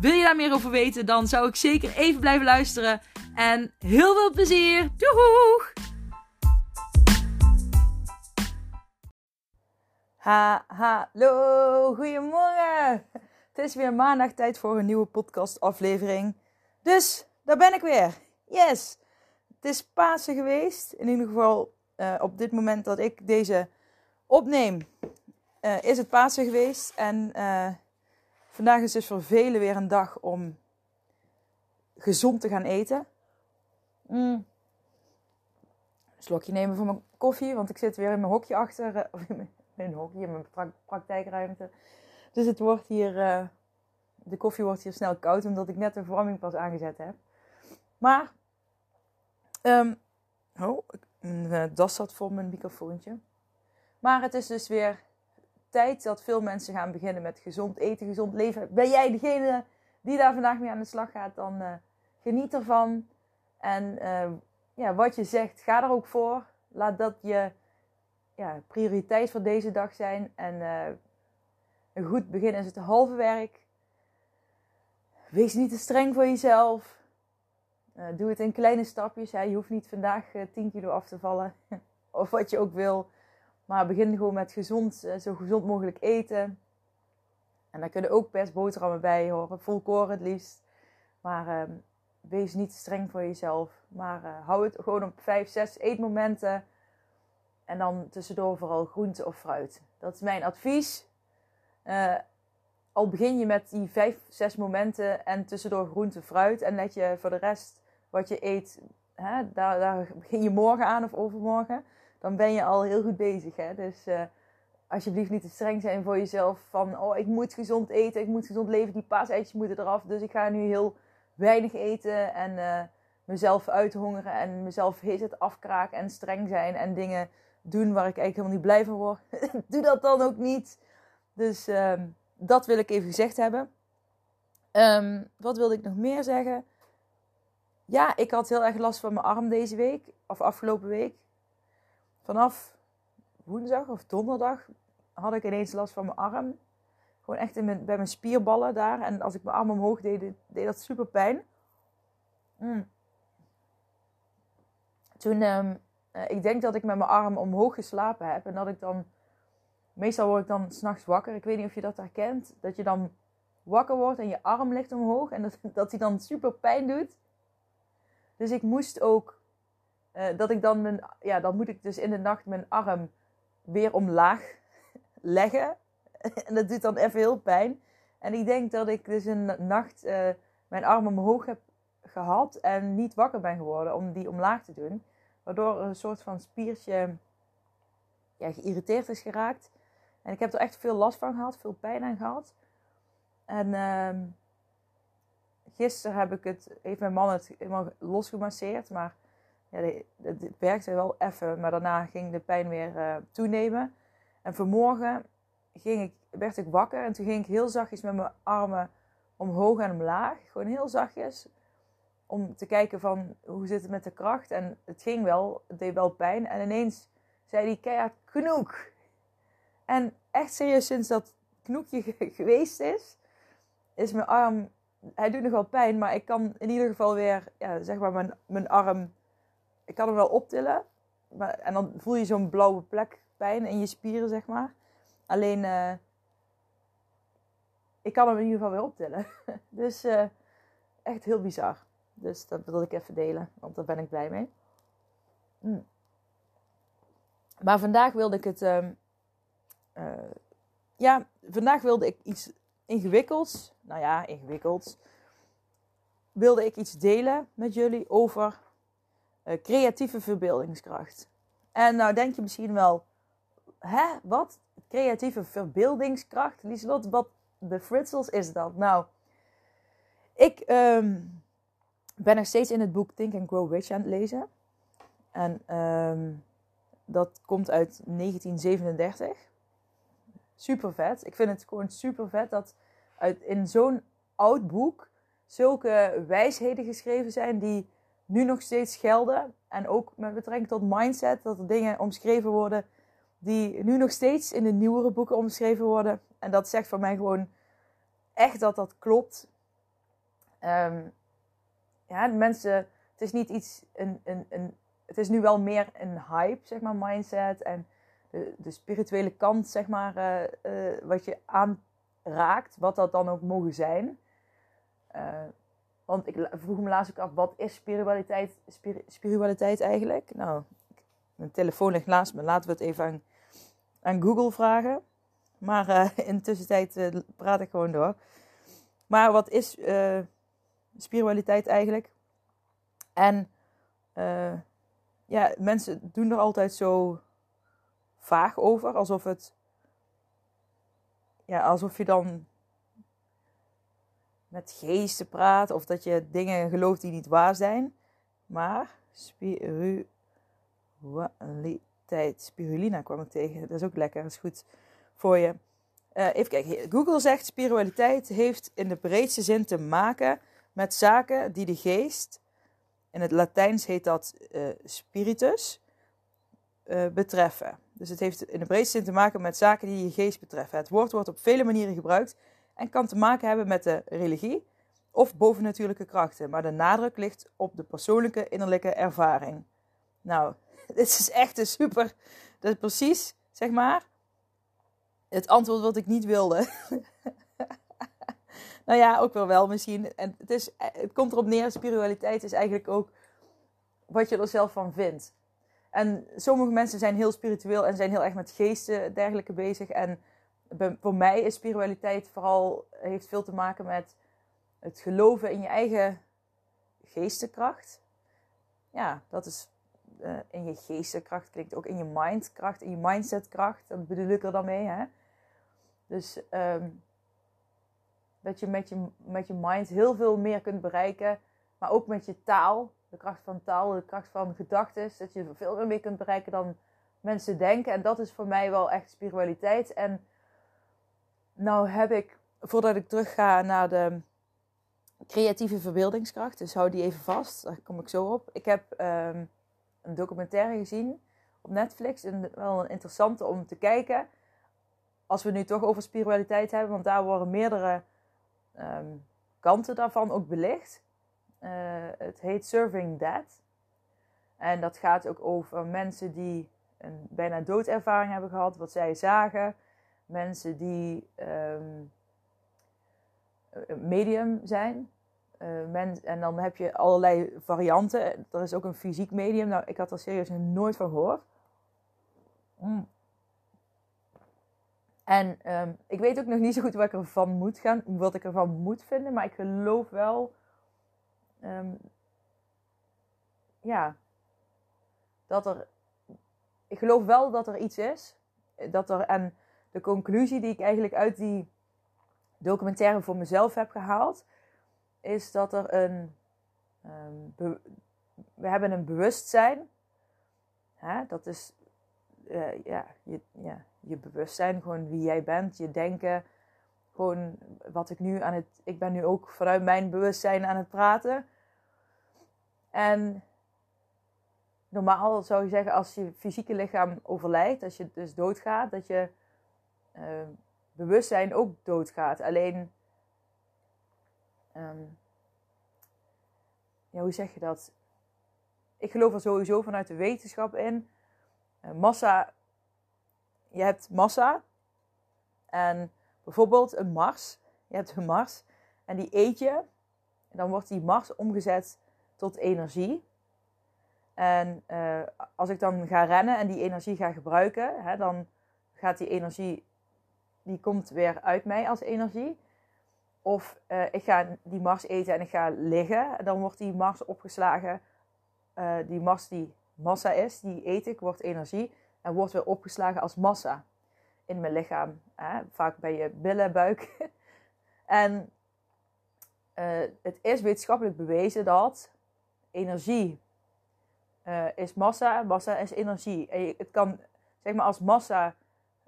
Wil je daar meer over weten, dan zou ik zeker even blijven luisteren. En heel veel plezier! Doeg! Ha, hallo, goedemorgen! Het is weer maandag tijd voor een nieuwe podcast aflevering. Dus, daar ben ik weer. Yes! Het is Pasen geweest. In ieder geval uh, op dit moment dat ik deze opneem, uh, is het Pasen geweest. En uh, vandaag is dus voor velen weer een dag om gezond te gaan eten. Mm. Slokje nemen van mijn koffie, want ik zit weer in mijn hokje achter. Of in mijn, hokje, in mijn pra praktijkruimte. Dus het wordt hier, uh, de koffie wordt hier snel koud, omdat ik net de verwarming pas aangezet heb. Maar, um, oh, mijn das zat voor mijn microfoontje. Maar het is dus weer tijd dat veel mensen gaan beginnen met gezond eten, gezond leven. Ben jij degene die daar vandaag mee aan de slag gaat, dan uh, geniet ervan. En uh, ja, wat je zegt, ga er ook voor. Laat dat je ja, prioriteit voor deze dag zijn. En uh, een goed begin is het halve werk. Wees niet te streng voor jezelf. Doe het in kleine stapjes. Je hoeft niet vandaag 10 kilo af te vallen. of wat je ook wil. Maar begin gewoon met gezond, zo gezond mogelijk eten. En daar kunnen ook best boterhammen bij horen. Volkoren het liefst. Maar uh, wees niet streng voor jezelf. Maar uh, hou het gewoon op 5, 6 eetmomenten. En dan tussendoor vooral groente of fruit. Dat is mijn advies. Uh, al begin je met die 5, 6 momenten en tussendoor groente, fruit. En let je voor de rest wat je eet, hè, daar, daar begin je morgen aan of overmorgen. Dan ben je al heel goed bezig. Hè? Dus uh, alsjeblieft niet te streng zijn voor jezelf. Van, oh, ik moet gezond eten, ik moet gezond leven. Die paaseitjes moeten eraf. Dus ik ga nu heel weinig eten en uh, mezelf uithongeren en mezelf heet het afkraken en streng zijn en dingen doen waar ik eigenlijk helemaal niet blij van word. Doe dat dan ook niet. Dus um, dat wil ik even gezegd hebben. Um, wat wilde ik nog meer zeggen? Ja, ik had heel erg last van mijn arm deze week, of afgelopen week. Vanaf woensdag of donderdag had ik ineens last van mijn arm. Gewoon echt in mijn, bij mijn spierballen daar. En als ik mijn arm omhoog deed, deed dat super pijn. Mm. Toen, um, uh, ik denk dat ik met mijn arm omhoog geslapen heb. En dat ik dan, meestal word ik dan s'nachts wakker. Ik weet niet of je dat herkent. Dat je dan wakker wordt en je arm ligt omhoog. En dat, dat die dan super pijn doet. Dus ik moest ook, uh, dat ik dan mijn, ja, dan moet ik dus in de nacht mijn arm weer omlaag leggen. en dat doet dan even heel pijn. En ik denk dat ik dus een nacht uh, mijn arm omhoog heb gehad en niet wakker ben geworden om die omlaag te doen. Waardoor een soort van spiertje ja, geïrriteerd is geraakt. En ik heb er echt veel last van gehad, veel pijn aan gehad. En uh, gisteren heb ik het, heeft mijn man het helemaal losgemasseerd. Maar ja, het werkte wel even. Maar daarna ging de pijn weer uh, toenemen. En vanmorgen ging ik, werd ik wakker en toen ging ik heel zachtjes met mijn armen omhoog en omlaag. Gewoon heel zachtjes. Om te kijken van hoe zit het met de kracht. En het ging wel, het deed wel pijn. En ineens zei hij keihard knoek. En echt serieus, sinds dat knoekje geweest is, is mijn arm, hij doet nog wel pijn, maar ik kan in ieder geval weer, ja, zeg maar, mijn, mijn arm, ik kan hem wel optillen. Maar, en dan voel je zo'n blauwe plek pijn in je spieren, zeg maar. Alleen, uh, ik kan hem in ieder geval weer optillen. dus uh, echt heel bizar. Dus dat wil ik even delen, want daar ben ik blij mee. Mm. Maar vandaag wilde ik het. Uh, ja, vandaag wilde ik iets ingewikkelds. Nou ja, ingewikkelds. Wilde ik iets delen met jullie over creatieve verbeeldingskracht. En nou denk je misschien wel, hè, wat? creatieve verbeeldingskracht. Lieslot, wat de fritsels is dat? Nou, ik, ik ben nog steeds in het boek Think and Grow Rich aan het lezen. En ehm, dat komt uit 1937. Super vet. Ik vind het gewoon super vet dat uit, in zo'n oud boek zulke wijsheden geschreven zijn die nu nog steeds gelden. En ook met betrekking tot mindset, dat er dingen omschreven worden die nu nog steeds in de nieuwere boeken omschreven worden. En dat zegt voor mij gewoon echt dat dat klopt. Um, ja, mensen, het is niet iets, een, een, een, het is nu wel meer een hype, zeg maar, mindset. En de, de spirituele kant, zeg maar, uh, uh, wat je aanraakt, wat dat dan ook mogen zijn. Uh, want ik vroeg me laatst ook af, wat is spiritualiteit, spir, spiritualiteit eigenlijk? Nou, mijn telefoon ligt naast me, laten we het even aan, aan Google vragen. Maar uh, in uh, praat ik gewoon door. Maar wat is uh, spiritualiteit eigenlijk? En ja, mensen doen er altijd zo vaag over, alsof het. Ja, alsof je dan met geesten praat of dat je dingen gelooft die niet waar zijn. Maar spiritualiteit, spirulina kwam ik tegen. Dat is ook lekker, dat is goed voor je. Uh, even kijken. Google zegt spiritualiteit heeft in de breedste zin te maken met zaken die de geest, in het Latijns heet dat uh, spiritus, uh, betreffen. Dus het heeft in de breedste zin te maken met zaken die je geest betreffen. Het woord wordt op vele manieren gebruikt en kan te maken hebben met de religie of bovennatuurlijke krachten. Maar de nadruk ligt op de persoonlijke innerlijke ervaring. Nou, dit is echt een super. Dat is precies, zeg maar, het antwoord wat ik niet wilde. nou ja, ook wel wel misschien. En het, is, het komt erop neer, spiritualiteit is eigenlijk ook wat je er zelf van vindt. En sommige mensen zijn heel spiritueel en zijn heel erg met geesten dergelijke bezig. En voor mij is spiritualiteit vooral heeft veel te maken met het geloven in je eigen geestenkracht. Ja, dat is uh, in je geestenkracht klinkt ook in je mindkracht, in je mindsetkracht. Dat bedoel ik er dan mee. Hè? Dus um, dat je met, je met je mind heel veel meer kunt bereiken. Maar ook met je taal, de kracht van taal, de kracht van gedachten. Dat je veel meer mee kunt bereiken dan mensen denken. En dat is voor mij wel echt spiritualiteit. En nou heb ik, voordat ik terug ga naar de creatieve verbeeldingskracht, dus hou die even vast, daar kom ik zo op. Ik heb um, een documentaire gezien op Netflix, en wel een interessante om te kijken. Als we nu toch over spiritualiteit hebben, want daar worden meerdere um, kanten daarvan ook belicht. Uh, het heet Serving Dead. En dat gaat ook over mensen die een bijna doodervaring hebben gehad, wat zij zagen mensen die um, medium zijn. Men, en dan heb je allerlei varianten. Er is ook een fysiek medium. Nou, ik had er serieus nooit van gehoord. Mm. En um, ik weet ook nog niet zo goed wat ik ervan moet gaan, wat ik ervan moet vinden, maar ik geloof wel, um, ja, dat er, ik geloof wel dat er iets is, dat er en de conclusie die ik eigenlijk uit die documentaire voor mezelf heb gehaald, is dat er een. Um, we hebben een bewustzijn. Hè? Dat is uh, ja, je, ja, je bewustzijn, gewoon wie jij bent, je denken. Gewoon wat ik nu aan het. Ik ben nu ook vanuit mijn bewustzijn aan het praten. En normaal zou je zeggen, als je fysieke lichaam overlijdt, als je dus doodgaat, dat je uh, bewustzijn ook doodgaat. Alleen, um, ja, hoe zeg je dat? Ik geloof er sowieso vanuit de wetenschap in. Uh, massa, je hebt massa. En bijvoorbeeld een Mars. Je hebt een Mars en die eet je. En dan wordt die Mars omgezet tot energie. En uh, als ik dan ga rennen en die energie ga gebruiken, hè, dan gaat die energie die komt weer uit mij als energie. Of uh, ik ga die Mars eten en ik ga liggen. Dan wordt die Mars opgeslagen. Uh, die Mars die massa is, die eet ik, wordt energie. En wordt weer opgeslagen als massa in mijn lichaam. Vaak bij je billen, buik. en uh, het is wetenschappelijk bewezen dat energie is massa, massa is energie. En het kan, zeg maar, als massa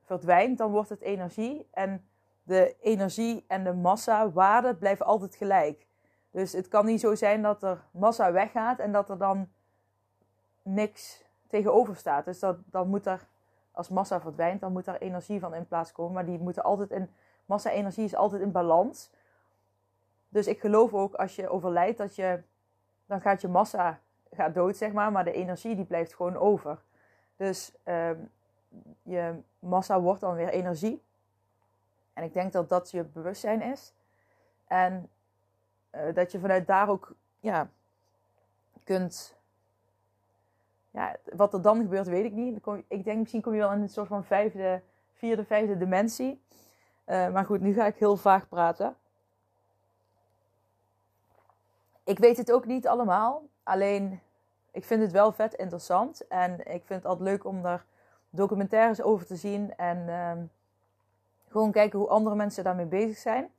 verdwijnt, dan wordt het energie. En de energie en de massa waarde blijven altijd gelijk. Dus het kan niet zo zijn dat er massa weggaat en dat er dan niks tegenover staat. Dus dat, dan moet er, als massa verdwijnt, dan moet er energie van in plaats komen. Maar die moeten altijd in, massa-energie is altijd in balans. Dus ik geloof ook als je overlijdt, dat je, dan gaat je massa gaat dood, zeg maar, maar de energie die blijft gewoon over. Dus ehm, je massa wordt dan weer energie. En ik denk dat dat je bewustzijn is. En uh, dat je vanuit daar ook ja, kunt. Ja, wat er dan gebeurt, weet ik niet. Ik denk misschien kom je wel in een soort van vijfde, vierde, vijfde dimensie. Uh, maar goed, nu ga ik heel vaag praten. Ik weet het ook niet allemaal. Alleen, ik vind het wel vet interessant. En ik vind het altijd leuk om daar documentaires over te zien. En uh, gewoon kijken hoe andere mensen daarmee bezig zijn.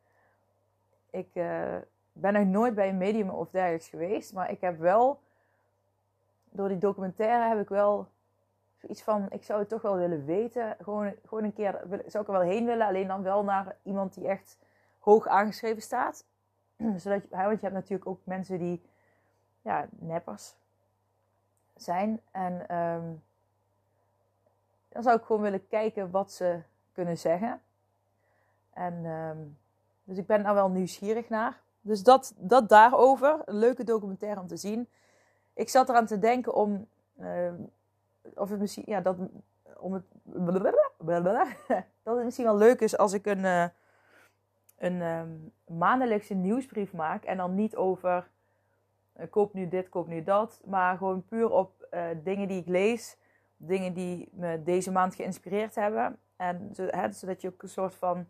Ik uh, ben nog nooit bij een medium of dergelijks geweest. Maar ik heb wel, door die documentaire heb ik wel zoiets van, ik zou het toch wel willen weten. Gewoon, gewoon een keer, zou ik er wel heen willen. Alleen dan wel naar iemand die echt hoog aangeschreven staat. Zodat want je hebt natuurlijk ook mensen die, ja, neppers zijn. En um, dan zou ik gewoon willen kijken wat ze kunnen zeggen. En um, dus ik ben daar wel nieuwsgierig naar. Dus dat, dat daarover. Een leuke documentaire om te zien. Ik zat eraan te denken om. Uh, of het misschien. Ja, dat. Om het. Dat het misschien wel leuk is als ik een. Uh, een um, maandelijkse nieuwsbrief maak. En dan niet over. Uh, koop nu dit, koop nu dat. Maar gewoon puur op uh, dingen die ik lees. Dingen die me deze maand geïnspireerd hebben. En zodat je ook een soort van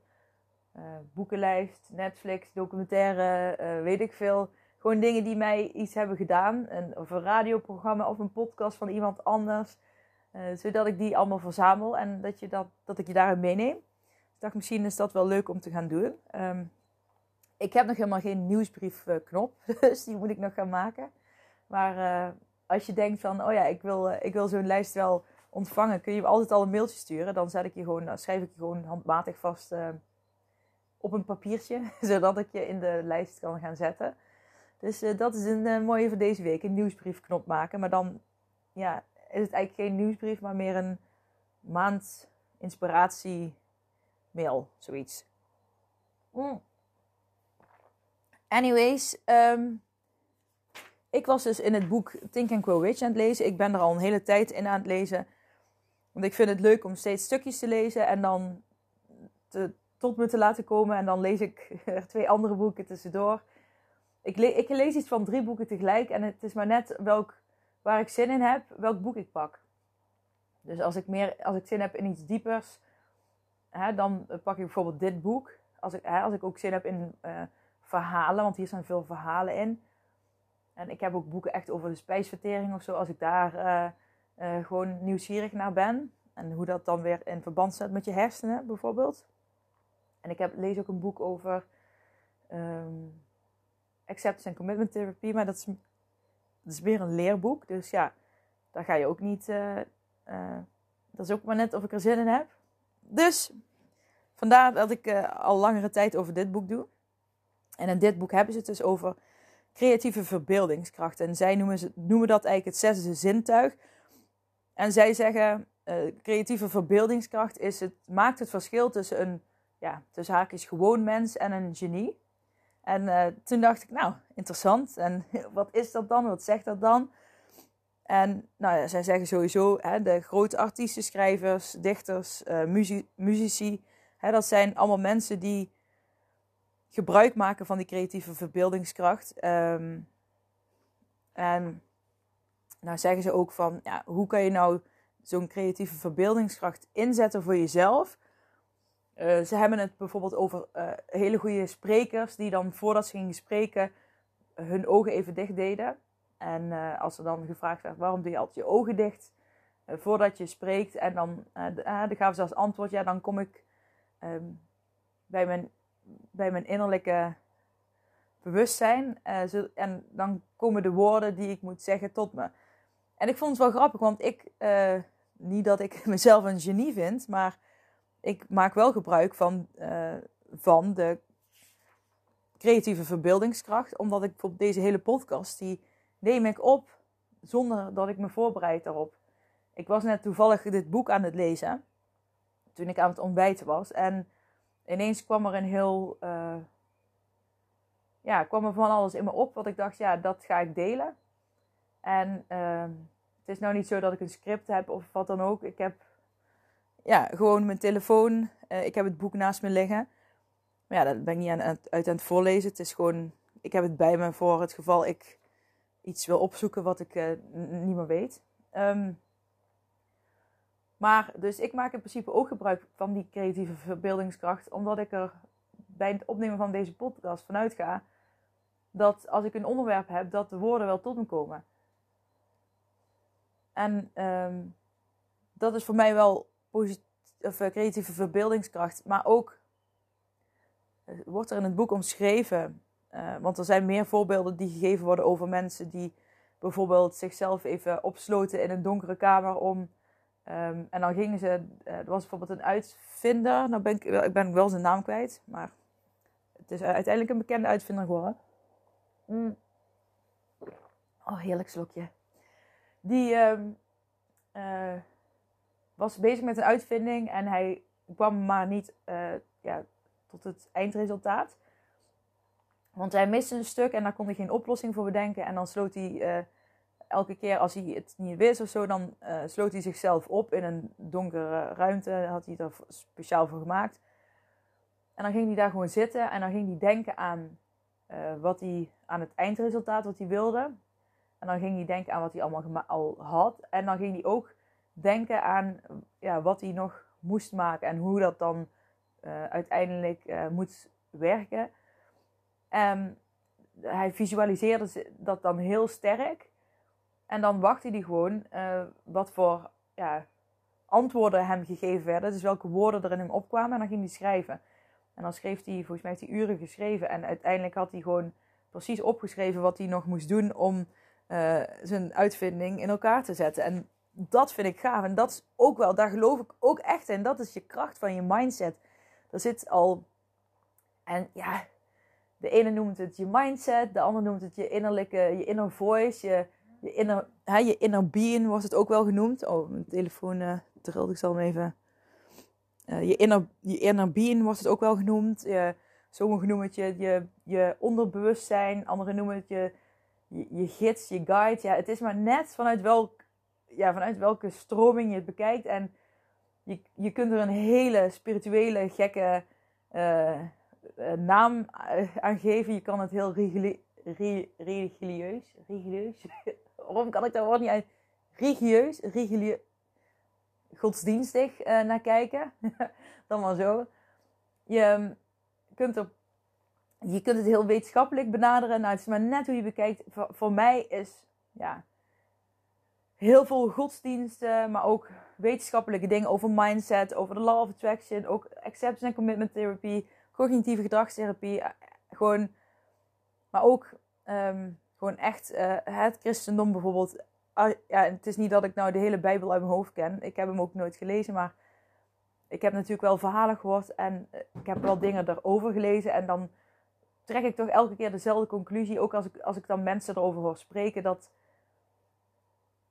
uh, boekenlijst, Netflix, documentaire, uh, weet ik veel. Gewoon dingen die mij iets hebben gedaan. Een, of een radioprogramma of een podcast van iemand anders. Uh, zodat ik die allemaal verzamel en dat, je dat, dat ik je daarin meeneem. Ik dacht, misschien is dat wel leuk om te gaan doen. Um, ik heb nog helemaal geen nieuwsbriefknop, dus die moet ik nog gaan maken. Maar als je denkt van, oh ja, ik wil, ik wil zo'n lijst wel ontvangen, kun je altijd al een mailtje sturen. Dan zet ik je gewoon, dan schrijf ik je gewoon handmatig vast op een papiertje, zodat ik je in de lijst kan gaan zetten. Dus uh, dat is een mooie voor deze week, een nieuwsbriefknop maken. Maar dan ja, is het eigenlijk geen nieuwsbrief, maar meer een maand inspiratie mail, zoiets. Mm. Anyways, um, ik was dus in het boek Think and Grow Rich aan het lezen. Ik ben er al een hele tijd in aan het lezen. Want ik vind het leuk om steeds stukjes te lezen en dan te, tot me te laten komen. En dan lees ik er twee andere boeken tussendoor. Ik, ik lees iets van drie boeken tegelijk. En het is maar net welk, waar ik zin in heb, welk boek ik pak. Dus als ik, meer, als ik zin heb in iets diepers, hè, dan pak ik bijvoorbeeld dit boek. Als ik, hè, als ik ook zin heb in uh, verhalen, want hier staan veel verhalen in. En ik heb ook boeken echt over de spijsvertering of zo. Als ik daar uh, uh, gewoon nieuwsgierig naar ben. En hoe dat dan weer in verband staat met je hersenen bijvoorbeeld. En ik heb, lees ook een boek over um, acceptance en commitment therapie. Maar dat is, dat is weer een leerboek. Dus ja, daar ga je ook niet. Uh, dat is ook maar net of ik er zin in heb. Dus vandaar dat ik al langere tijd over dit boek doe. En in dit boek hebben ze het dus over creatieve verbeeldingskracht. En zij noemen, ze, noemen dat eigenlijk het zesde zintuig. En zij zeggen, creatieve verbeeldingskracht is het, maakt het verschil tussen een ja, tussen haakjes gewoon mens en een genie. En uh, toen dacht ik, nou, interessant. En wat is dat dan? Wat zegt dat dan? En nou ja, zij zeggen sowieso, hè, de grote artiesten, schrijvers, dichters, uh, muzici, hè, dat zijn allemaal mensen die gebruik maken van die creatieve verbeeldingskracht. Um, en nou zeggen ze ook van, ja, hoe kan je nou zo'n creatieve verbeeldingskracht inzetten voor jezelf? Uh, ze hebben het bijvoorbeeld over uh, hele goede sprekers die dan voordat ze gingen spreken hun ogen even dicht deden. En uh, als er dan gevraagd werd waarom doe je altijd je ogen dicht voordat je spreekt. En dan, dan gaven ze als antwoord, ja dan kom ik um, bij, mijn, bij mijn innerlijke bewustzijn. en dan komen de woorden die ik moet zeggen tot me. En ik vond het wel grappig, want ik, niet dat ik mezelf een genie vind, maar ik maak wel gebruik van, van de creatieve verbeeldingskracht. Omdat ik bijvoorbeeld deze hele podcast, die neem ik op zonder dat ik me voorbereid daarop. Ik was net toevallig dit boek aan het lezen. Toen ik aan het ontbijten was. En ineens kwam er een heel... Uh, ja, kwam er van alles in me op. Wat ik dacht, ja, dat ga ik delen. En uh, het is nou niet zo dat ik een script heb of wat dan ook. Ik heb ja, gewoon mijn telefoon. Uh, ik heb het boek naast me liggen. Maar ja, dat ben ik niet aan, uit aan het voorlezen. Het is gewoon, ik heb het bij me voor het geval ik iets wil opzoeken wat ik uh, niet meer weet. Um, maar dus ik maak in principe ook gebruik van die creatieve verbeeldingskracht, omdat ik er bij het opnemen van deze podcast vanuit ga dat als ik een onderwerp heb, dat de woorden wel tot me komen. En um, dat is voor mij wel of, uh, creatieve verbeeldingskracht, maar ook uh, wordt er in het boek omschreven, uh, want er zijn meer voorbeelden die gegeven worden over mensen die bijvoorbeeld zichzelf even opsloten in een donkere kamer om Ehm, en dan gingen ze, uh, er was bijvoorbeeld een uitvinder, nou ben ik, ik ben wel zijn naam kwijt, maar het is uiteindelijk een bekende uitvinder geworden. Mm. Oh, heerlijk slokje. Die um, uh, was bezig met een uitvinding en hij kwam maar niet uh, ja, tot het eindresultaat. Want hij miste een stuk en daar kon hij geen oplossing voor bedenken. En dan sloot hij elke keer als hij het niet wist of zo, dan uh, sloot hij zichzelf op in een donkere ruimte. Had hij er speciaal voor gemaakt. En dan ging hij daar gewoon zitten en dan ging hij denken aan uh, wat hij aan het eindresultaat wat hij wilde. En dan ging hij denken aan wat hij allemaal al had. En dan ging hij ook denken aan ja, wat hij nog moest maken en hoe dat dan uh, uiteindelijk moet werken. En hij visualiseerde dat dan heel sterk. En dan wachtte hij gewoon uh, wat voor ja, antwoorden hem gegeven werden. Dus welke woorden er in hem opkwamen. En dan ging hij schrijven. En dan schreef hij, volgens mij heeft hij uren geschreven. En uiteindelijk had hij gewoon precies opgeschreven wat hij nog moest doen om uh, zijn uitvinding in elkaar te zetten. En dat vind ik gaaf. En dat is ook wel, daar geloof ik ook echt in. Dat is je kracht van je mindset. Er zit al. En ja, de ene noemt het je mindset, de ander noemt het je innerlijke, je inner voice, je, je inner, hè, je inner being wordt het ook wel genoemd. Oh, mijn telefoon uh, ik zal hem even... Uh, je, inner, je inner being wordt het ook wel genoemd. Sommigen noemen het je, je, onderbewustzijn, anderen noemen het je, je, gids, je guide. Ja, het is maar net vanuit, welk, ja, vanuit welke stroming je het bekijkt. En je, je kunt er een hele spirituele, gekke uh, naam aan geven. Je kan het heel religieus, religieus waarom kan ik daar woord niet uit? Religieus, religieus, godsdienstig uh, naar kijken. Dan maar zo. Je ehm, kunt, er, je kunt het heel wetenschappelijk benaderen. Nou, het is maar net hoe je bekijkt. Voor, mij is ja, heel veel godsdiensten, maar ook wetenschappelijke dingen over mindset, over de law of attraction, ook acceptance en commitment therapy, cognitieve gedragstherapie. Eh, gewoon, maar ook um, gewoon echt uh, het christendom bijvoorbeeld. Uh, ja, het is niet dat ik nou de hele Bijbel uit mijn hoofd ken. Ik heb hem ook nooit gelezen, maar ik heb natuurlijk wel verhalen gehoord en uh, ik heb wel dingen erover gelezen. En dan trek ik toch elke keer dezelfde conclusie, ook als ik, als ik dan mensen erover hoor spreken, dat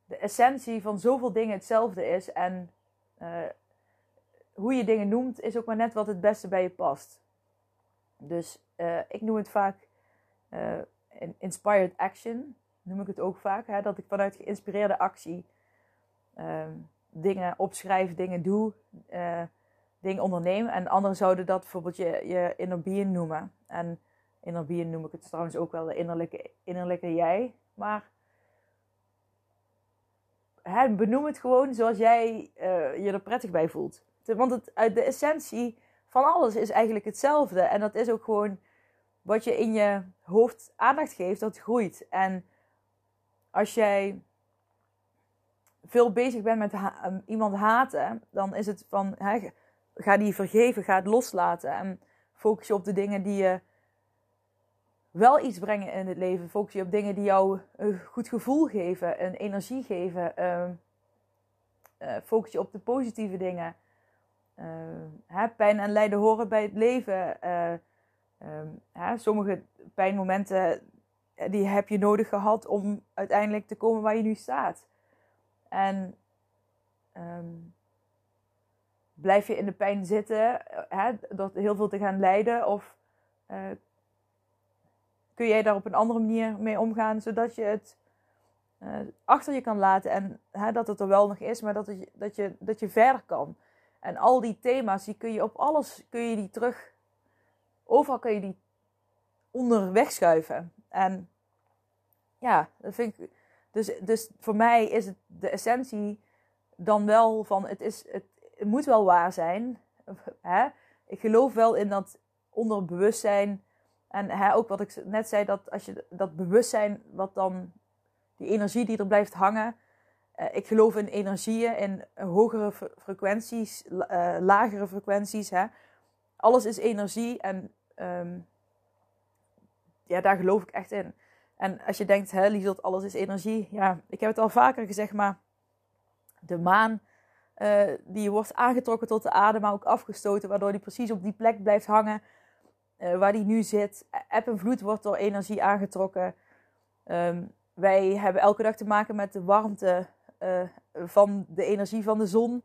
de essentie van zoveel dingen hetzelfde is. En eh, hoe je dingen noemt, is ook maar net wat het beste bij je past. Dus ik noem het vaak inspired action, noem ik het ook vaak. Hè? Dat ik vanuit geïnspireerde actie um, dingen opschrijf, dingen doe, uh, dingen onderneem. En anderen zouden dat bijvoorbeeld je, je inner being noemen. En inner being noem ik het trouwens ook wel de innerlijke, innerlijke jij. Maar hè, benoem het gewoon zoals jij uh, je er prettig bij voelt. Want het, de essentie van alles is eigenlijk hetzelfde. En dat is ook gewoon wat je in je hoofd aandacht geeft, dat groeit. En als jij veel bezig bent met ha iemand haten, dan is het van ga die vergeven, ga het loslaten en focus je op de dingen die je wel iets brengen in het leven. Focus je op dingen die jou een goed gevoel geven, een energie geven. Uh, focus je op de positieve dingen. Hè, pijn en lijden horen bij het leven. Hè, sommige pijnmomenten die heb je nodig gehad om uiteindelijk te komen waar je nu staat. En um, blijf je in de pijn zitten, hè, door heel veel te gaan lijden? Of uh, kun jij daar op een andere manier mee omgaan, zodat je het achter je kan laten en hè, dat het er wel nog is, maar dat, het, dat, je, dat je verder kan. En al die thema's, die kun je op alles, kun je die terug, overal kun je die onderweg schuiven. En ja, dat vind ik. Dus, dus voor mij is het de essentie dan wel van: het, is, het, moet wel waar zijn. Hè? Ik geloof wel in dat onderbewustzijn. En hè, ook wat ik net zei, dat als je dat bewustzijn, wat dan die energie die er blijft hangen. Uh, ik geloof in energieën, in hogere frequenties, uh, lagere frequenties. Hè? Alles is energie en um, ja, daar geloof ik echt in. En als je denkt, hè, Liesel, alles is energie. Ja, ik heb het al vaker gezegd, maar de maan, uh, die wordt aangetrokken tot de aarde, maar ook afgestoten, waardoor die precies op die plek blijft hangen uh, waar die nu zit. Eb en vloed wordt door energie aangetrokken. Um, wij hebben elke dag te maken met de warmte uh, van de energie van de zon.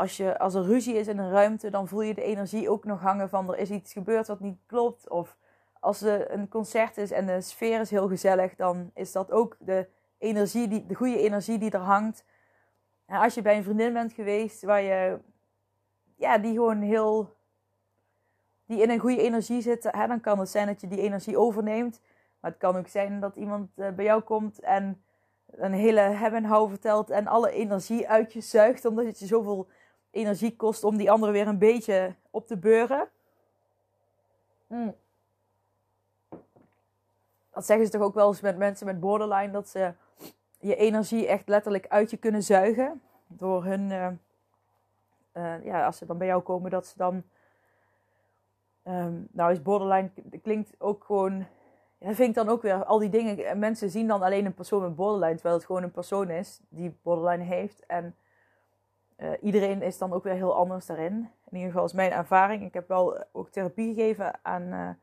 Als, je, als er ruzie is in een ruimte, dan voel je de energie ook nog hangen van er is iets gebeurd wat niet klopt. Of als er een concert is en de sfeer is heel gezellig, dan is dat ook de energie, die, de goede energie die er hangt. En als je bij een vriendin bent geweest waar je, ja, die gewoon heel, die in een goede energie zit, hè, dan kan het zijn dat je die energie overneemt. Maar het kan ook zijn dat iemand uh, bij jou komt en een hele hebben en hou vertelt en alle energie uit je zuigt, omdat je zoveel energie kost om die andere weer een beetje op te beuren. Mm dat zeggen ze toch ook wel eens met mensen met borderline, dat ze je energie echt letterlijk uit je kunnen zuigen. Door hun, uh, uh, ja, als ze dan bij jou komen, dat ze dan. Um, nou, is borderline klinkt ook gewoon. Ja, dan ook weer al die dingen. Mensen zien dan alleen een persoon met borderline, terwijl het gewoon een persoon is die borderline heeft. En uh, iedereen is dan ook weer heel anders daarin. In ieder geval is mijn ervaring. Ik heb wel ook therapie gegeven aan.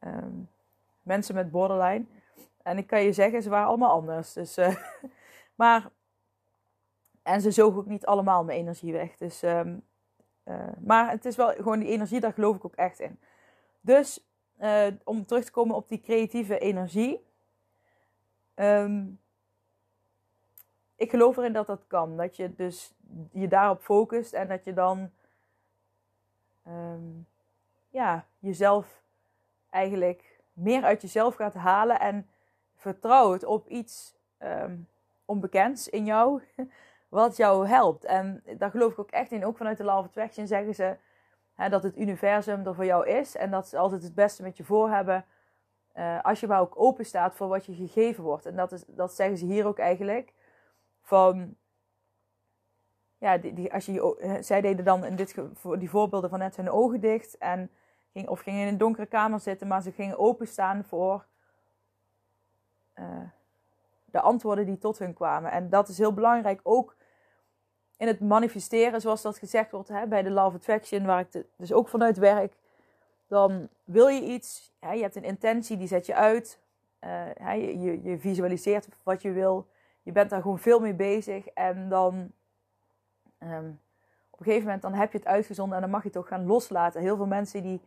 Um, mensen met borderline. En ik kan je zeggen, ze waren allemaal anders. Dus, uh, maar, en ze zogen ook niet allemaal mijn energie weg. Dus, uh, maar het is wel gewoon die energie, daar geloof ik ook echt in. Dus om terug te komen op die creatieve energie. Um, ik geloof erin dat dat kan. Dat je dus je daarop focust en dat je dan um, ja, jezelf eigenlijk meer uit jezelf gaat halen en vertrouwt op iets um, onbekends in jou, wat jou helpt. En daar geloof ik ook echt in. Ook vanuit de Law of Attraction zeggen ze hè, dat het universum er voor jou is en dat ze altijd het beste met je voor hebben. Uh, als je maar ook open staat voor wat je gegeven wordt. En dat, is, dat zeggen ze hier ook eigenlijk. Van, ja, die, die, als je, zij deden dan in dit, voor die voorbeelden van net hun ogen dicht. En ging, of gingen in een donkere kamer zitten, maar ze gingen openstaan voor uh, de antwoorden die tot hun kwamen. En dat is heel belangrijk ook in het manifesteren, zoals dat gezegd wordt hè, bij de Love Attraction, waar ik dus ook vanuit werk. Dan wil je iets, hè, je hebt een intentie, die zet je uit. Uh, hè, je, je visualiseert wat je wil. Je bent daar gewoon veel mee bezig. En dan um, op een gegeven moment dan heb je het uitgezonden en dan mag je het ook gaan loslaten. Heel veel mensen die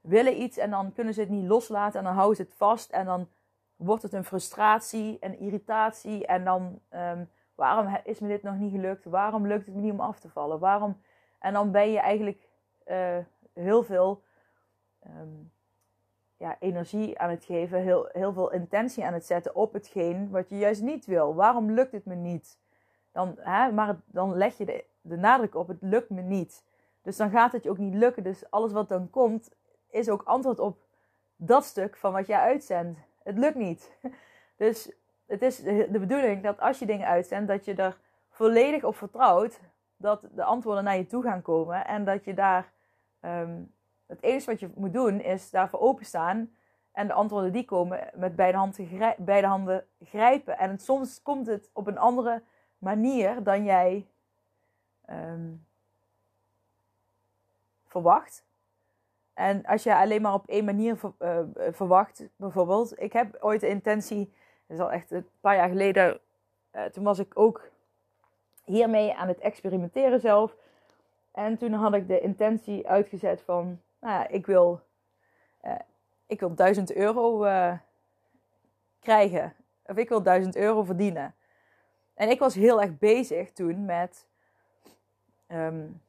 willen iets en dan kunnen ze het niet loslaten en dan houden ze het vast en dan wordt het een frustratie en irritatie en dan um, waarom is me dit nog niet gelukt? Waarom lukt het me niet om af te vallen? Waarom? En dan ben je eigenlijk uh, heel veel um, ja, energie aan het geven, heel, heel veel intentie aan het zetten op hetgeen wat je juist niet wil. Waarom lukt het me niet? Dan, hè, maar dan leg je de, de nadruk op, het lukt me niet. Dus dan gaat het je ook niet lukken. Dus alles wat dan komt, is ook antwoord op dat stuk van wat jij uitzendt. Het lukt niet. Dus het is de bedoeling dat als je dingen uitzendt, dat je er volledig op vertrouwt dat de antwoorden naar je toe gaan komen en dat je daar um, het enige wat je moet doen is daarvoor openstaan en de antwoorden die komen met beide handen, beide handen grijpen. En soms komt het op een andere manier dan jij ehm, verwacht. En als je alleen maar op één manier uh, verwacht, bijvoorbeeld. Ik heb ooit de intentie, dat is al echt een paar jaar geleden, uh, toen was ik ook hiermee aan het experimenteren zelf. En toen had ik de intentie uitgezet van, nou ik wil, uh, ik wil 1000 euro krijgen. Of ik wil 1000 euro verdienen. En ik was heel erg bezig toen met, um,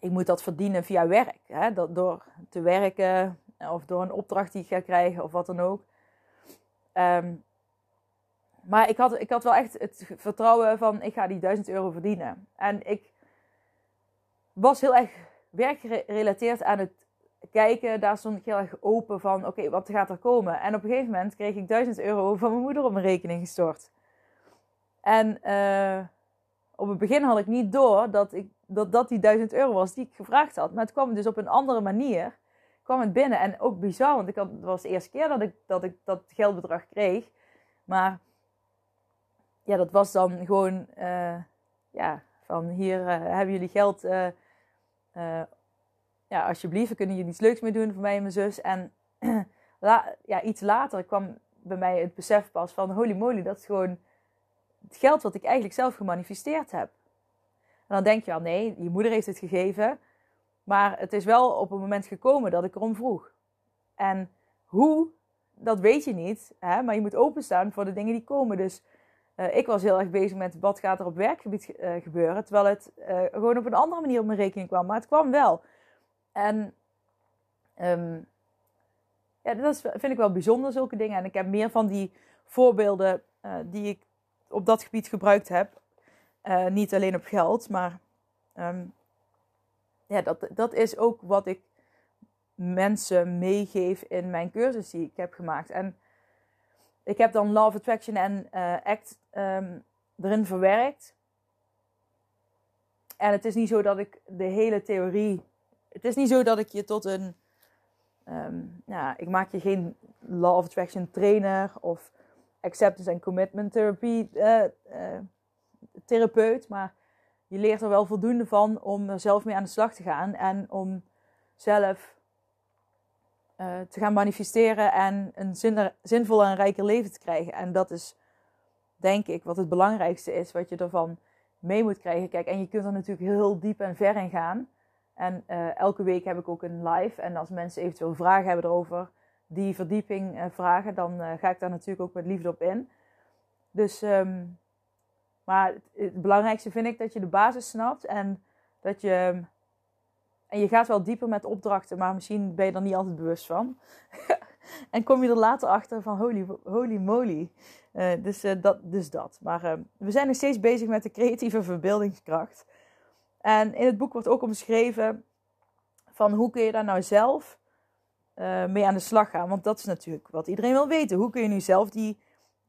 ik moet dat verdienen via werk. Hè? Dat, door te werken of door een opdracht die ik ga krijgen of wat dan ook. Um, maar ik had, ik had wel echt het vertrouwen van ik ga die 1000 euro verdienen. En ik was heel erg werkgerelateerd aan het kijken. Daar stond ik heel erg open van oké, wat gaat er komen? En op een gegeven moment kreeg ik 1000 euro van mijn moeder op mijn rekening gestort. En uh, op het begin had ik niet door dat, ik, dat dat die 1000 euro was die ik gevraagd had. Maar het kwam dus op een andere manier kwam het binnen. En ook bizar, want ik had, het was de eerste keer dat ik, dat ik dat geldbedrag kreeg. Maar ja, dat was dan gewoon, uh, ja, van hier uh, hebben jullie geld. Uh, ja, alsjeblieft, kunnen jullie iets leuks mee doen voor mij en mijn zus. En ja, iets later kwam bij mij het besef pas van, holy moly, dat is gewoon het geld wat ik eigenlijk zelf gemanifesteerd heb. En dan denk je wel, nee, je moeder heeft het gegeven. Maar het is wel op een moment gekomen dat ik erom vroeg. En hoe, dat weet je niet. Hè? Maar je moet openstaan voor de dingen die komen. Dus uh, ik was heel erg bezig met wat gaat er op werkgebied uh, gebeuren. Terwijl het uh, gewoon op een andere manier op mijn rekening kwam. Maar het kwam wel. En um, ja, dat vind ik wel bijzonder, zulke dingen. En ik heb meer van die voorbeelden die ik op dat gebied gebruikt heb. niet alleen op geld, maar um, ja, dat, dat is ook wat ik mensen meegeef in mijn cursus die ik heb gemaakt. En ik heb dan of Attraction en uh, ACT um, erin verwerkt. En het is niet zo dat ik de hele theorie. Het is niet zo dat ik je tot een. Um, ja, ik maak je geen Law of Attraction trainer of acceptance en commitment therapie uh, uh, therapeut. Maar je leert er wel voldoende van om er zelf mee aan de slag te gaan en om zelf uh, te gaan manifesteren en een zin, zinvol en rijker leven te krijgen. En dat is, denk ik, wat het belangrijkste is, wat je ervan mee moet krijgen. Kijk, en je kunt er natuurlijk heel diep en ver in gaan. En uh, elke week heb ik ook een live. En als mensen eventueel vragen hebben erover, die verdieping uh, vragen, dan ga ik daar natuurlijk ook met liefde op in. Dus um, maar het, belangrijkste vind ik dat je de basis snapt en dat je. En je gaat wel dieper met opdrachten, maar misschien ben je er niet altijd bewust van. en kom je er later achter van holy, holy moly. Dus, dat, dus dat. Maar uh, we zijn nog steeds bezig met de creatieve verbeeldingskracht. En in het boek wordt ook omschreven van hoe kun je daar nou zelf mee aan de slag gaan. Want dat is natuurlijk wat iedereen wil weten. Hoe kun je nu zelf die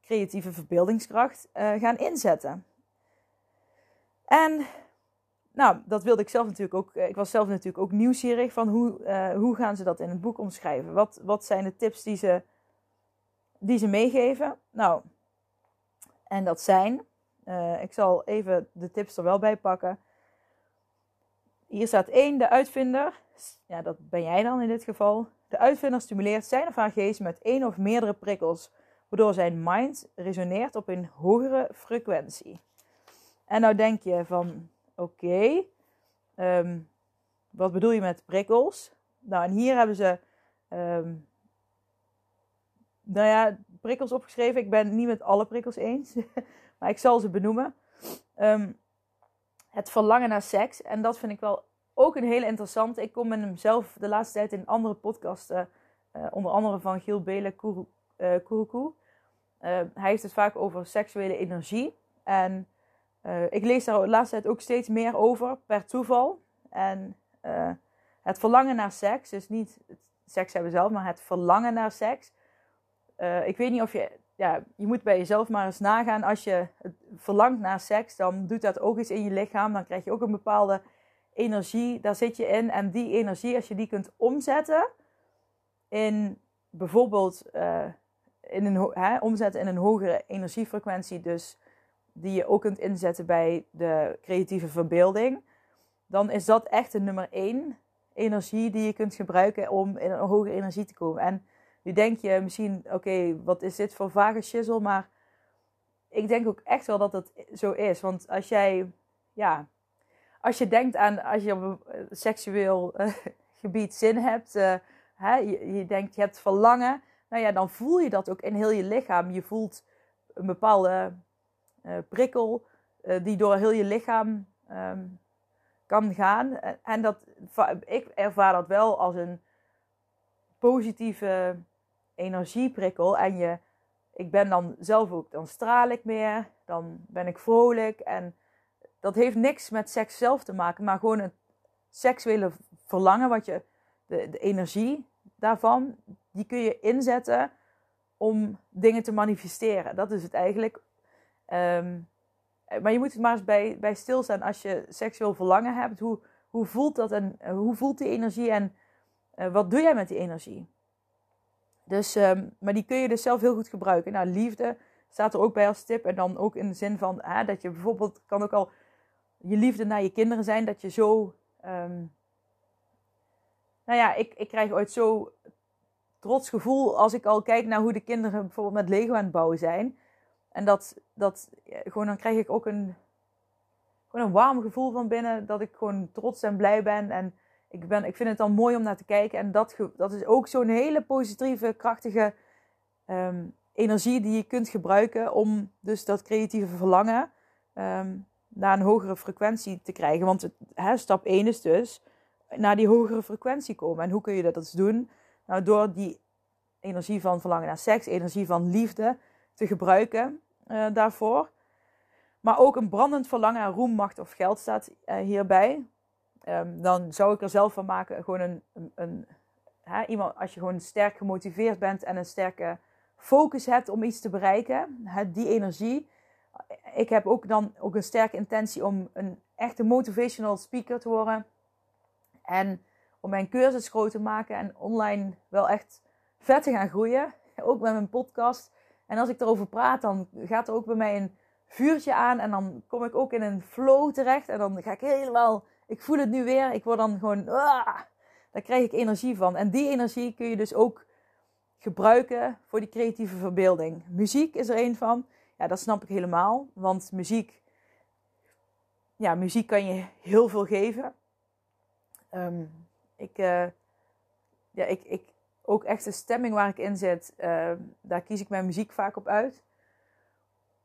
creatieve verbeeldingskracht gaan inzetten? En nou, dat wilde ik zelf natuurlijk ook. Eh, ik was zelf natuurlijk ook nieuwsgierig van hoe, hoe gaan ze dat in het boek omschrijven? Wat, wat zijn de tips die ze, die ze meegeven? Nou, en dat zijn, ik zal even de tips er wel bij pakken. Hier staat één, de uitvinder, ja, dat ben jij dan in dit geval. De uitvinder stimuleert zijn of haar geest met één of meerdere prikkels, waardoor zijn mind resoneert op een hogere frequentie. En nou denk je van, oké, um, wat bedoel je met prikkels? Nou, en hier hebben ze, um, nou ja, prikkels opgeschreven. Ik ben het niet met alle prikkels eens, maar ik zal ze benoemen. Um, het verlangen naar seks. En dat vind ik wel ook een hele interessante. Ik kom met hem zelf de laatste tijd in andere podcasten, uh, onder andere van Giel Belen Kuruku. Uh, uh, hij heeft het vaak over seksuele energie. En ik lees daar de laatste tijd ook steeds meer over, per toeval. En het verlangen naar seks, dus niet het seks hebben zelf, maar het verlangen naar seks. Ik weet niet of je, ja, je moet bij jezelf maar eens nagaan. Als je verlangt naar seks, dan doet dat ook iets in je lichaam. Dan krijg je ook een bepaalde energie, daar zit je in. En die energie, als je die kunt omzetten in bijvoorbeeld uh, in een, hè, omzetten in een hogere energiefrequentie, dus die je ook kunt inzetten bij de creatieve verbeelding, dan is dat echt de nummer één energie die je kunt gebruiken om in een hogere energie te komen. En nu denk je misschien, oké, wat is dit voor vage shizzle? Maar ik denk ook echt wel dat het zo is. Want als jij, ja, als je denkt aan, als je op een seksueel uh, gebied zin hebt, uh, hè, je, denkt je hebt verlangen, nou ja, dan voel je dat ook in heel je lichaam. Je voelt een bepaalde prikkel die door heel je lichaam um, kan gaan. En dat, ik ervaar dat wel als een positieve energieprikkel. En je, ik ben dan zelf ook, dan straal ik meer, dan ben ik vrolijk. En dat heeft niks met seks zelf te maken, maar gewoon het seksuele verlangen, wat je, de, energie daarvan, die kun je inzetten om dingen te manifesteren. Dat is het eigenlijk. Um, maar je moet het maar eens bij, bij stilstaan als je seksueel verlangen hebt. Hoe, hoe voelt dat en hoe voelt die energie en uh, wat doe jij met die energie? Dus, um, maar die kun je dus zelf heel goed gebruiken. Nou, liefde staat er ook bij als tip. En dan ook in de zin van dat je bijvoorbeeld kan ook al je liefde naar je kinderen zijn. Dat je zo. Um, nou ja, ik, ik krijg ooit zo trots gevoel als ik al kijk naar hoe de kinderen bijvoorbeeld met Lego aan het bouwen zijn. En dat, dat gewoon dan krijg ik ook een, gewoon een warm gevoel van binnen. Dat ik gewoon trots en blij ben. En ik, ben, ik vind het dan mooi om naar te kijken. En dat, dat is ook zo'n hele positieve, krachtige um, energie die je kunt gebruiken om dus dat creatieve verlangen um, naar een hogere frequentie te krijgen. Want het, hè, stap 1 is dus naar die hogere frequentie komen. En hoe kun je dat dus doen? Nou, door die energie van verlangen naar seks, energie van liefde te gebruiken uh, daarvoor. Maar ook een brandend verlangen naar roem, macht of geld staat uh, hierbij. Um, dan zou ik er zelf van maken, gewoon een, een, een hè, iemand, als je gewoon sterk gemotiveerd bent en een sterke focus hebt om iets te bereiken, hè, die energie. Ik heb ook dan ook een sterke intentie om een echte motivational speaker te worden. En om mijn cursus groot te maken en online wel echt vet te gaan groeien. Ook met mijn podcast. En als ik erover praat, dan gaat er ook bij mij een vuurtje aan. En dan kom ik ook in een flow terecht. En dan ga ik helemaal ik voel het nu weer. Ik word dan gewoon, ah, daar krijg ik energie van. En die energie kun je dus ook gebruiken voor die creatieve verbeelding. Muziek is er een van. Ja, dat snap ik helemaal. Want muziek, ja, muziek kan je heel veel geven. Um, ik, uh, ja, ik, ik, ook echt de stemming waar ik in zit, uh, daar kies ik mijn muziek vaak op uit.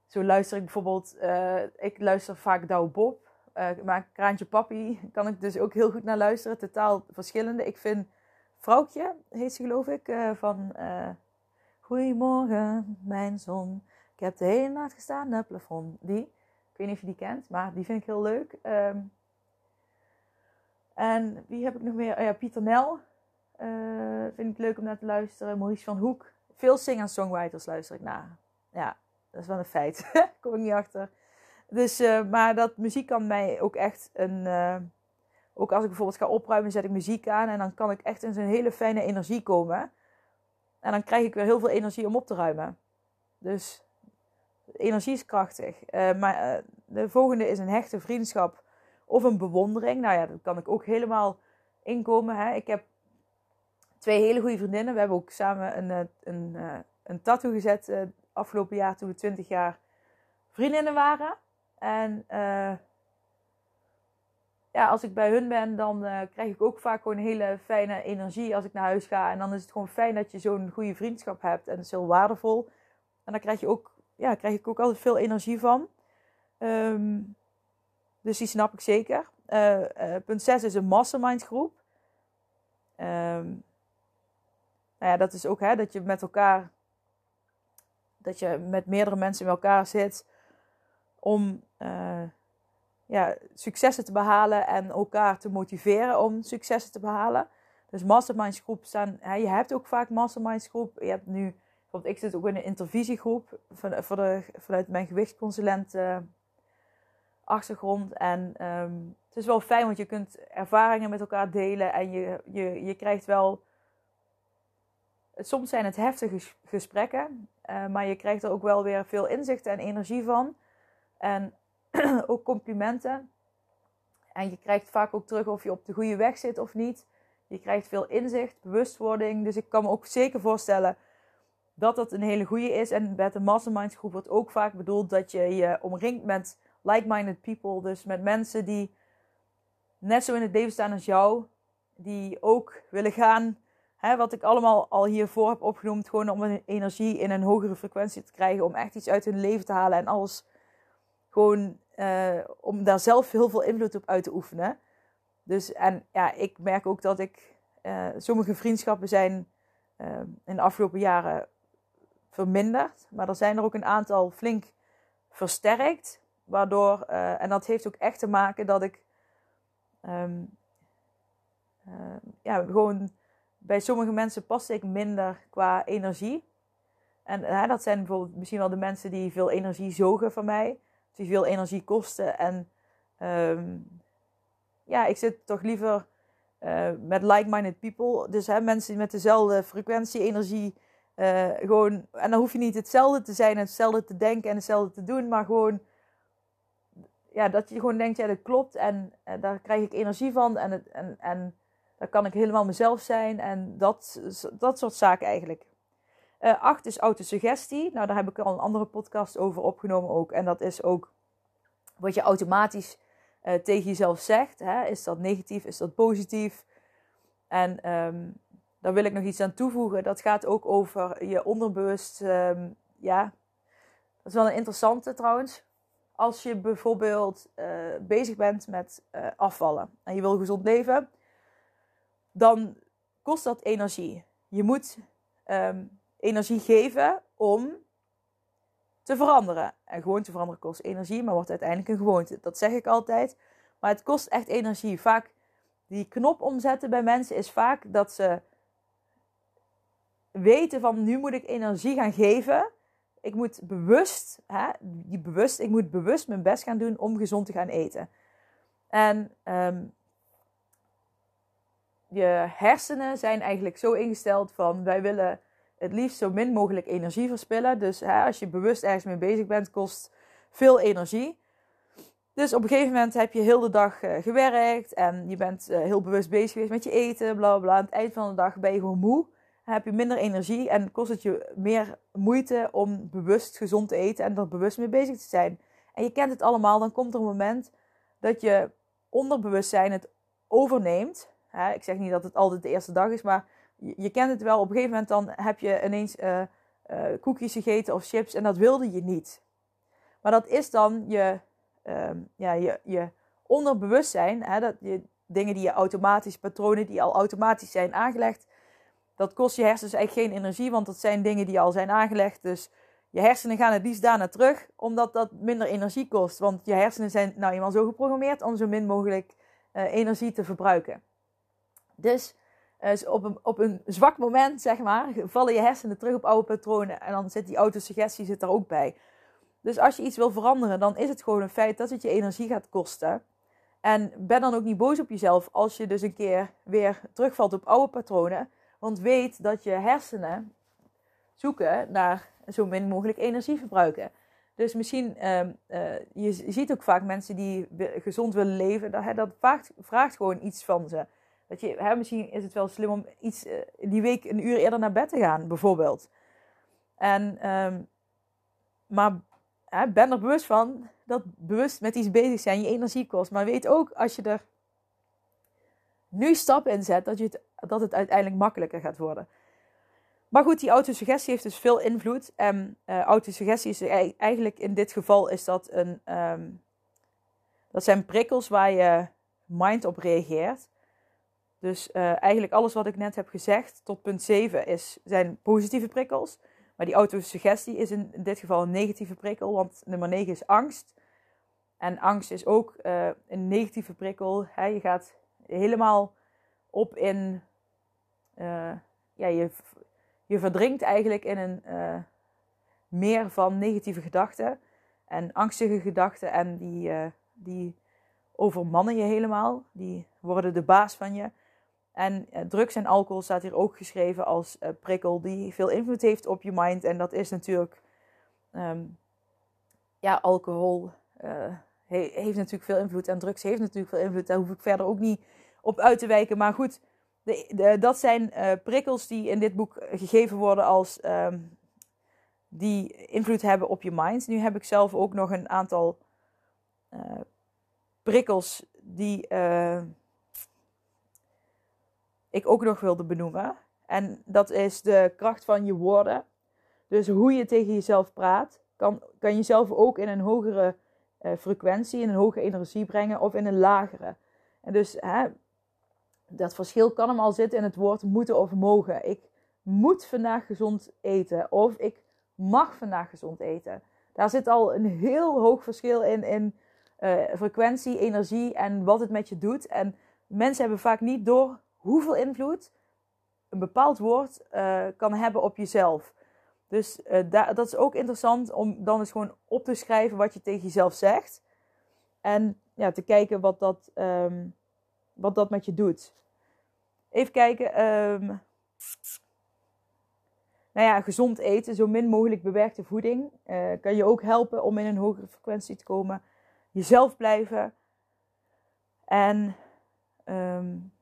Zo luister ik bijvoorbeeld, uh, ik luister vaak Douwe Bob. Uh, maar Kraantje Papi kan ik dus ook heel goed naar luisteren. Totaal verschillende. Ik vind Vrouwtje, heet ze geloof ik, uh, van uh, Goedemorgen, mijn zon. Ik heb de hele nacht gestaan naar het plafond. Die, ik weet niet of je die kent, maar die vind ik heel leuk. Um, en wie heb ik nog meer? Oh ja, Pieter Nel. vind ik leuk om naar te luisteren. Maurice van Hoek. Veel sing-songwriters luister ik naar. Ja, dat is wel een feit. Kom ik niet achter. Dus, uh, maar dat muziek kan mij ook echt een. Uh, ook als ik bijvoorbeeld ga opruimen, zet ik muziek aan. En dan kan ik echt in zo'n hele fijne energie komen. En dan krijg ik weer heel veel energie om op te ruimen. Dus energie is krachtig. Uh, maar de volgende is een hechte vriendschap of een bewondering. Nou ja, dat kan ik ook helemaal inkomen. Hè. Ik heb twee hele goede vriendinnen. We hebben ook samen een, een, een tattoo gezet afgelopen jaar toen we 20 jaar vriendinnen waren. En uh, ja, als ik bij hun ben, dan uh, krijg ik ook vaak gewoon hele fijne energie als ik naar huis ga. En dan is het gewoon fijn dat je zo'n goede vriendschap hebt. En dat is heel waardevol. En daar krijg, je ook, ja, krijg ik ook altijd veel energie van. Um, dus die snap ik zeker. Uh, punt 6 is een mastermind groep. Um, nou ja, dat is ook hè, dat je met elkaar, dat je met meerdere mensen met elkaar zit om uh, ja, successen te behalen en elkaar te motiveren om successen te behalen. Dus masterminds groep staan, je hebt ook vaak masterminds groep. Je hebt nu, bijvoorbeeld ik zit ook in een intervisiegroep van, voor de, vanuit mijn gewichtsconsulent achtergrond. En um, het is wel fijn, want je kunt ervaringen met elkaar delen en je, je, je krijgt wel. Soms zijn het heftige gesprekken, uh, maar je krijgt er ook wel weer veel inzicht en energie van. En ook complimenten. En je krijgt vaak ook terug of je op de goede weg zit of niet. Je krijgt veel inzicht, bewustwording. Dus ik kan me ook zeker voorstellen dat dat een hele goede is. En met de mastermind groep wordt ook vaak bedoeld dat je je omringt met like-minded people. Dus met mensen die net zo in het leven staan als jou. Die ook willen gaan. Hè, wat ik allemaal al hiervoor heb opgenoemd. Gewoon om een energie in een hogere frequentie te krijgen. Om echt iets uit hun leven te halen. En alles gewoon uh, om daar zelf heel veel invloed op uit te oefenen. Dus en ja, ik merk ook dat ik. Uh, sommige vriendschappen zijn uh, in de afgelopen jaren verminderd. Maar er zijn er ook een aantal flink versterkt. Waardoor, en dat heeft ook echt te maken dat ik uh, ja, gewoon bij sommige mensen past ik minder qua energie. En uh, dat zijn bijvoorbeeld misschien wel de mensen die veel energie zogen van mij, die veel energie kosten. En um, ja, ik zit toch liever met like-minded people. Dus hè, mensen met dezelfde frequentie, energie, uh, gewoon, en dan hoef je niet hetzelfde te zijn en hetzelfde te denken en hetzelfde te doen, maar gewoon, ja, dat je gewoon denkt, ja, dat klopt en, en daar krijg ik energie van en, het, en, en daar kan ik helemaal mezelf zijn en dat, dat soort zaken eigenlijk. Uh, acht is autosuggestie. Nou, daar heb ik al een andere podcast over opgenomen ook. En dat is ook wat je automatisch uh, tegen jezelf zegt. Hè? Is dat negatief? Is dat positief? En um, daar wil ik nog iets aan toevoegen. Dat gaat ook over je onderbewust. Um, ja, dat is wel een interessante trouwens. Als je bijvoorbeeld uh, bezig bent met afvallen en je wil gezond leven, dan kost dat energie. Je moet um, energie geven om te veranderen. En gewoon te veranderen kost energie, maar wordt uiteindelijk een gewoonte. Dat zeg ik altijd. Maar het kost echt energie. Vaak die knop omzetten bij mensen is vaak dat ze weten van nu moet ik energie gaan geven. Ik moet bewust, hè, die bewust, ik moet bewust mijn best gaan doen om gezond te gaan eten. En um, je hersenen zijn eigenlijk zo ingesteld van wij willen het liefst zo min mogelijk energie verspillen. Dus hè, als je bewust ergens mee bezig bent, kost veel energie. Dus op een gegeven moment heb je heel de dag uh, gewerkt en je bent uh, heel bewust bezig geweest met je eten, bla bla. Aan het eind van de dag ben je gewoon moe heb je minder energie en kost het je meer moeite om bewust gezond te eten en er bewust mee bezig te zijn. En je kent het allemaal, dan komt er een moment dat je onderbewustzijn het overneemt. ik zeg niet dat het altijd de eerste dag is, maar je, kent het wel. Op een gegeven moment dan heb je ineens uh, uh, koekjes gegeten of chips en dat wilde je niet. Maar dat is dan je, uh, ja, je, je onderbewustzijn, hè, dat je, dingen die je automatisch, patronen die al automatisch zijn aangelegd, dat kost je hersens eigenlijk geen energie, want dat zijn dingen die al zijn aangelegd. Dus je hersenen gaan het liefst daarna terug, omdat dat minder energie kost. Want je hersenen zijn nou eenmaal zo geprogrammeerd om zo min mogelijk uh, energie te verbruiken. Dus uh, op, een, op een zwak moment, zeg maar, vallen je hersenen terug op oude patronen. En dan zit die autosuggestie zit er ook bij. Dus als je iets wil veranderen, dan is het gewoon een feit dat het je energie gaat kosten. En ben dan ook niet boos op jezelf als je dus een keer weer terugvalt op oude patronen. Want weet dat je hersenen zoeken naar zo min mogelijk energie verbruiken. Dus misschien, uh, uh, je ziet ook vaak mensen die gezond willen leven, dat, dat vraagt, vraagt, gewoon iets van ze. Dat je, hè, misschien is het wel slim om iets, uh, die week een uur eerder naar bed te gaan, bijvoorbeeld. En, um, maar ben er bewust van dat bewust met iets bezig zijn je energie kost. Maar weet ook, als je er nu stappen in zet, dat, je het, dat het uiteindelijk makkelijker gaat worden. Maar goed, die autosuggestie heeft dus veel invloed. En uh, autosuggestie is eigenlijk in dit geval is dat een. Um, dat zijn prikkels waar je mind op reageert. Dus uh, eigenlijk alles wat ik net heb gezegd tot punt 7 is, zijn positieve prikkels. Maar die autosuggestie is in, dit geval een negatieve prikkel, want nummer 9 is angst. En angst is ook uh, een negatieve prikkel. Hè? Je gaat helemaal op in. Uh, ja, je, je verdrinkt eigenlijk in een meer van negatieve gedachten en angstige gedachten. En die, die overmannen je helemaal. Die worden de baas van je. En uh, drugs en alcohol staat hier ook geschreven als uh, prikkel die veel invloed heeft op je mind. En dat is natuurlijk, um, ja, alcohol he heeft natuurlijk veel invloed. En drugs heeft natuurlijk veel invloed. Daar hoef ik verder ook niet op uit te wijken. Maar goed, de, de, dat zijn prikkels die in dit boek gegeven worden als um, die invloed hebben op je mind. Nu heb ik zelf ook nog een aantal prikkels die ik ook nog wilde benoemen. En dat is de kracht van je woorden. Dus hoe je tegen jezelf praat, kan, kan jezelf ook in een hogere uh, frequentie, in een hogere energie brengen of in een lagere. En dus hè, dat verschil kan hem al zitten in het woord moeten of mogen. Ik moet vandaag gezond eten of ik mag vandaag gezond eten. Daar zit al een heel hoog verschil in, in uh, frequentie, energie en wat het met je doet. En mensen hebben vaak niet door hoeveel invloed een bepaald woord uh, kan hebben op jezelf. Dus uh, dat is ook interessant om dan eens gewoon op te schrijven wat je tegen jezelf zegt. En ja, te kijken wat dat, um, wat dat met je doet. Even kijken. Um, nou ja, gezond eten, zo min mogelijk bewerkte voeding. Uh, kan je ook helpen om in een hogere frequentie te komen. Jezelf blijven. En um,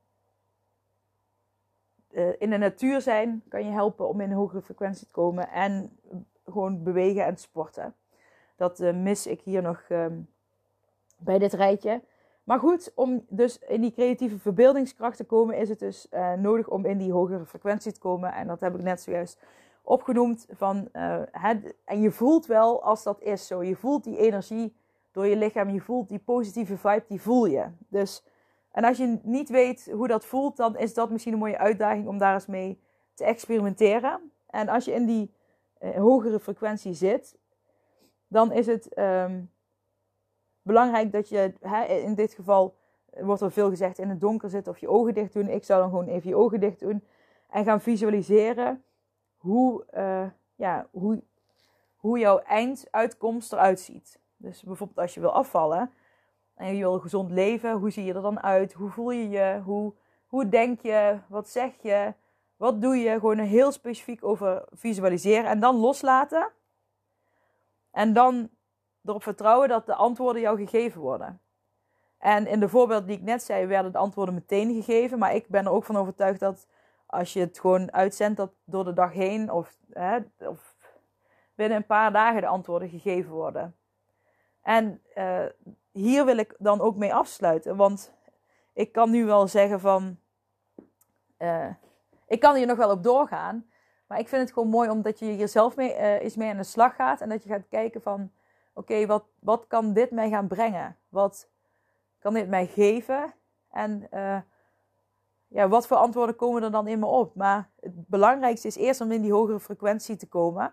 uh, in de natuur zijn kan je helpen om in een hogere frequentie te komen. En gewoon bewegen en sporten. Dat uh, mis ik hier nog um, bij dit rijtje. Maar goed, om dus in die creatieve verbeeldingskracht te komen, is het dus uh, nodig om in die hogere frequentie te komen. En dat heb ik net zojuist opgenoemd. Van, en je voelt wel als dat is zo. Je voelt die energie door je lichaam. Je voelt die positieve vibe, die voel je. Dus en als je niet weet hoe dat voelt, dan is dat misschien een mooie uitdaging om daar eens mee te experimenteren. En als je in die uh, hogere frequentie zit, dan is het um, belangrijk dat je, hè, in dit geval wordt er veel gezegd, in het donker zitten of je ogen dicht doen. Ik zou dan gewoon even je ogen dicht doen en gaan visualiseren hoe, uh, ja, hoe, hoe jouw einduitkomst eruit ziet. Dus bijvoorbeeld als je wil afvallen, en je wil gezond leven, hoe zie je er dan uit? Hoe voel je je? Hoe, hoe denk je? Wat zeg je? Wat doe je? Gewoon heel specifiek over visualiseren en dan loslaten. En dan erop vertrouwen dat de antwoorden jou gegeven worden. En in de voorbeeld die ik net zei, werden de antwoorden meteen gegeven. Maar ik ben er ook van overtuigd dat als je het gewoon uitzendt, dat door de dag heen of, hè, of binnen een paar dagen de antwoorden gegeven worden. En uh, hier wil ik dan ook mee afsluiten. Want ik kan nu wel zeggen van. Uh, ik kan hier nog wel op doorgaan. Maar ik vind het gewoon mooi omdat je jezelf mee, uh, eens mee aan de slag gaat. En dat je gaat kijken van. Oké, wat, wat kan dit mij gaan brengen? Wat kan dit mij geven? En ja, wat voor antwoorden komen er dan in me op? Maar het belangrijkste is eerst om in die hogere frequentie te komen.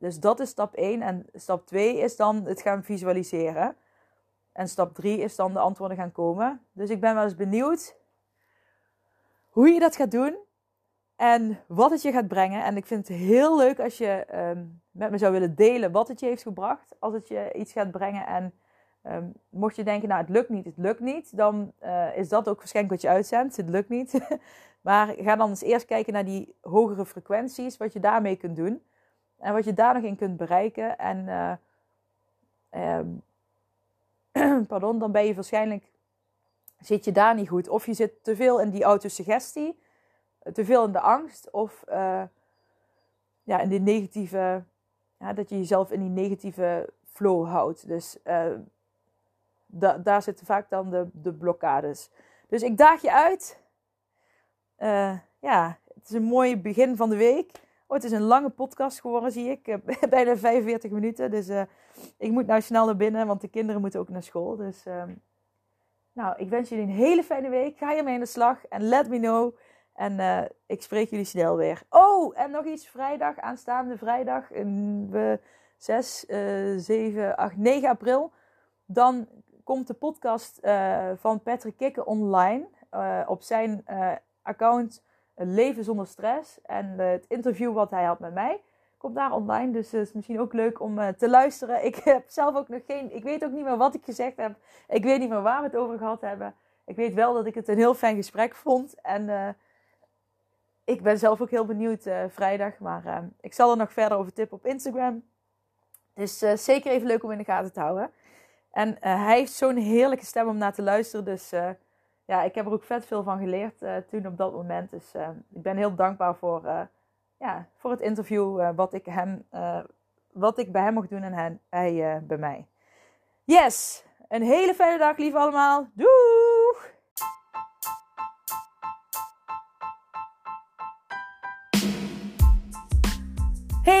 Dus dat is stap 1. En stap 2 is dan het gaan visualiseren. En stap 3 is dan de antwoorden gaan komen. Dus ik ben wel eens benieuwd hoe je dat gaat doen en wat het je gaat brengen. En ik vind het heel leuk als je um, met me zou willen delen wat het je heeft gebracht. Als het je iets gaat brengen. En um, mocht je denken, nou het lukt niet, het lukt niet. Dan uh, is dat ook waarschijnlijk wat je uitzendt. Het lukt niet. maar ga dan eens eerst kijken naar die hogere frequenties. Wat je daarmee kunt doen. En wat je daar nog in kunt bereiken. En uh, um, pardon, dan ben je waarschijnlijk, zit je daar niet goed. Of je zit te veel in die autosuggestie, te veel in de angst, of uh, ja, in die negatieve, ja, dat je jezelf in die negatieve flow houdt. Dus da daar zitten vaak dan de, de blokkades. Dus ik daag je uit. Ja, het is een mooi begin van de week. Oh, het is een lange podcast geworden, zie ik. Bijna 45 minuten. Dus uh, ik moet nou snel naar binnen, want de kinderen moeten ook naar school. Dus uh, nou, ik wens jullie een hele fijne week. Ga je mee aan de slag en let me know. En uh, ik spreek jullie snel weer. Oh, en nog iets. Vrijdag, aanstaande vrijdag. We 6, 7, 8, 9 april. Dan komt de podcast van Patrick Kikken online. op zijn account een leven zonder stress. En het interview wat hij had met mij. komt daar online. Dus het is misschien ook leuk om te luisteren. Ik heb zelf ook nog geen. Ik weet ook niet meer wat ik gezegd heb. Ik weet niet meer waar we het over gehad hebben. Ik weet wel dat ik het een heel fijn gesprek vond. En ik ben zelf ook heel benieuwd vrijdag. Maar ik zal er nog verder over tippen op Instagram. Dus zeker even leuk om in de gaten te houden. En hij heeft zo'n heerlijke stem om naar te luisteren. Dus ja, ik heb er ook vet veel van geleerd uh, toen op dat moment. Dus uh, ik ben heel dankbaar voor, uh, ja, voor het interview wat, ik hem, wat ik bij hem mocht doen en hij, hij bij mij. Yes, een hele fijne dag lief allemaal. Doeg!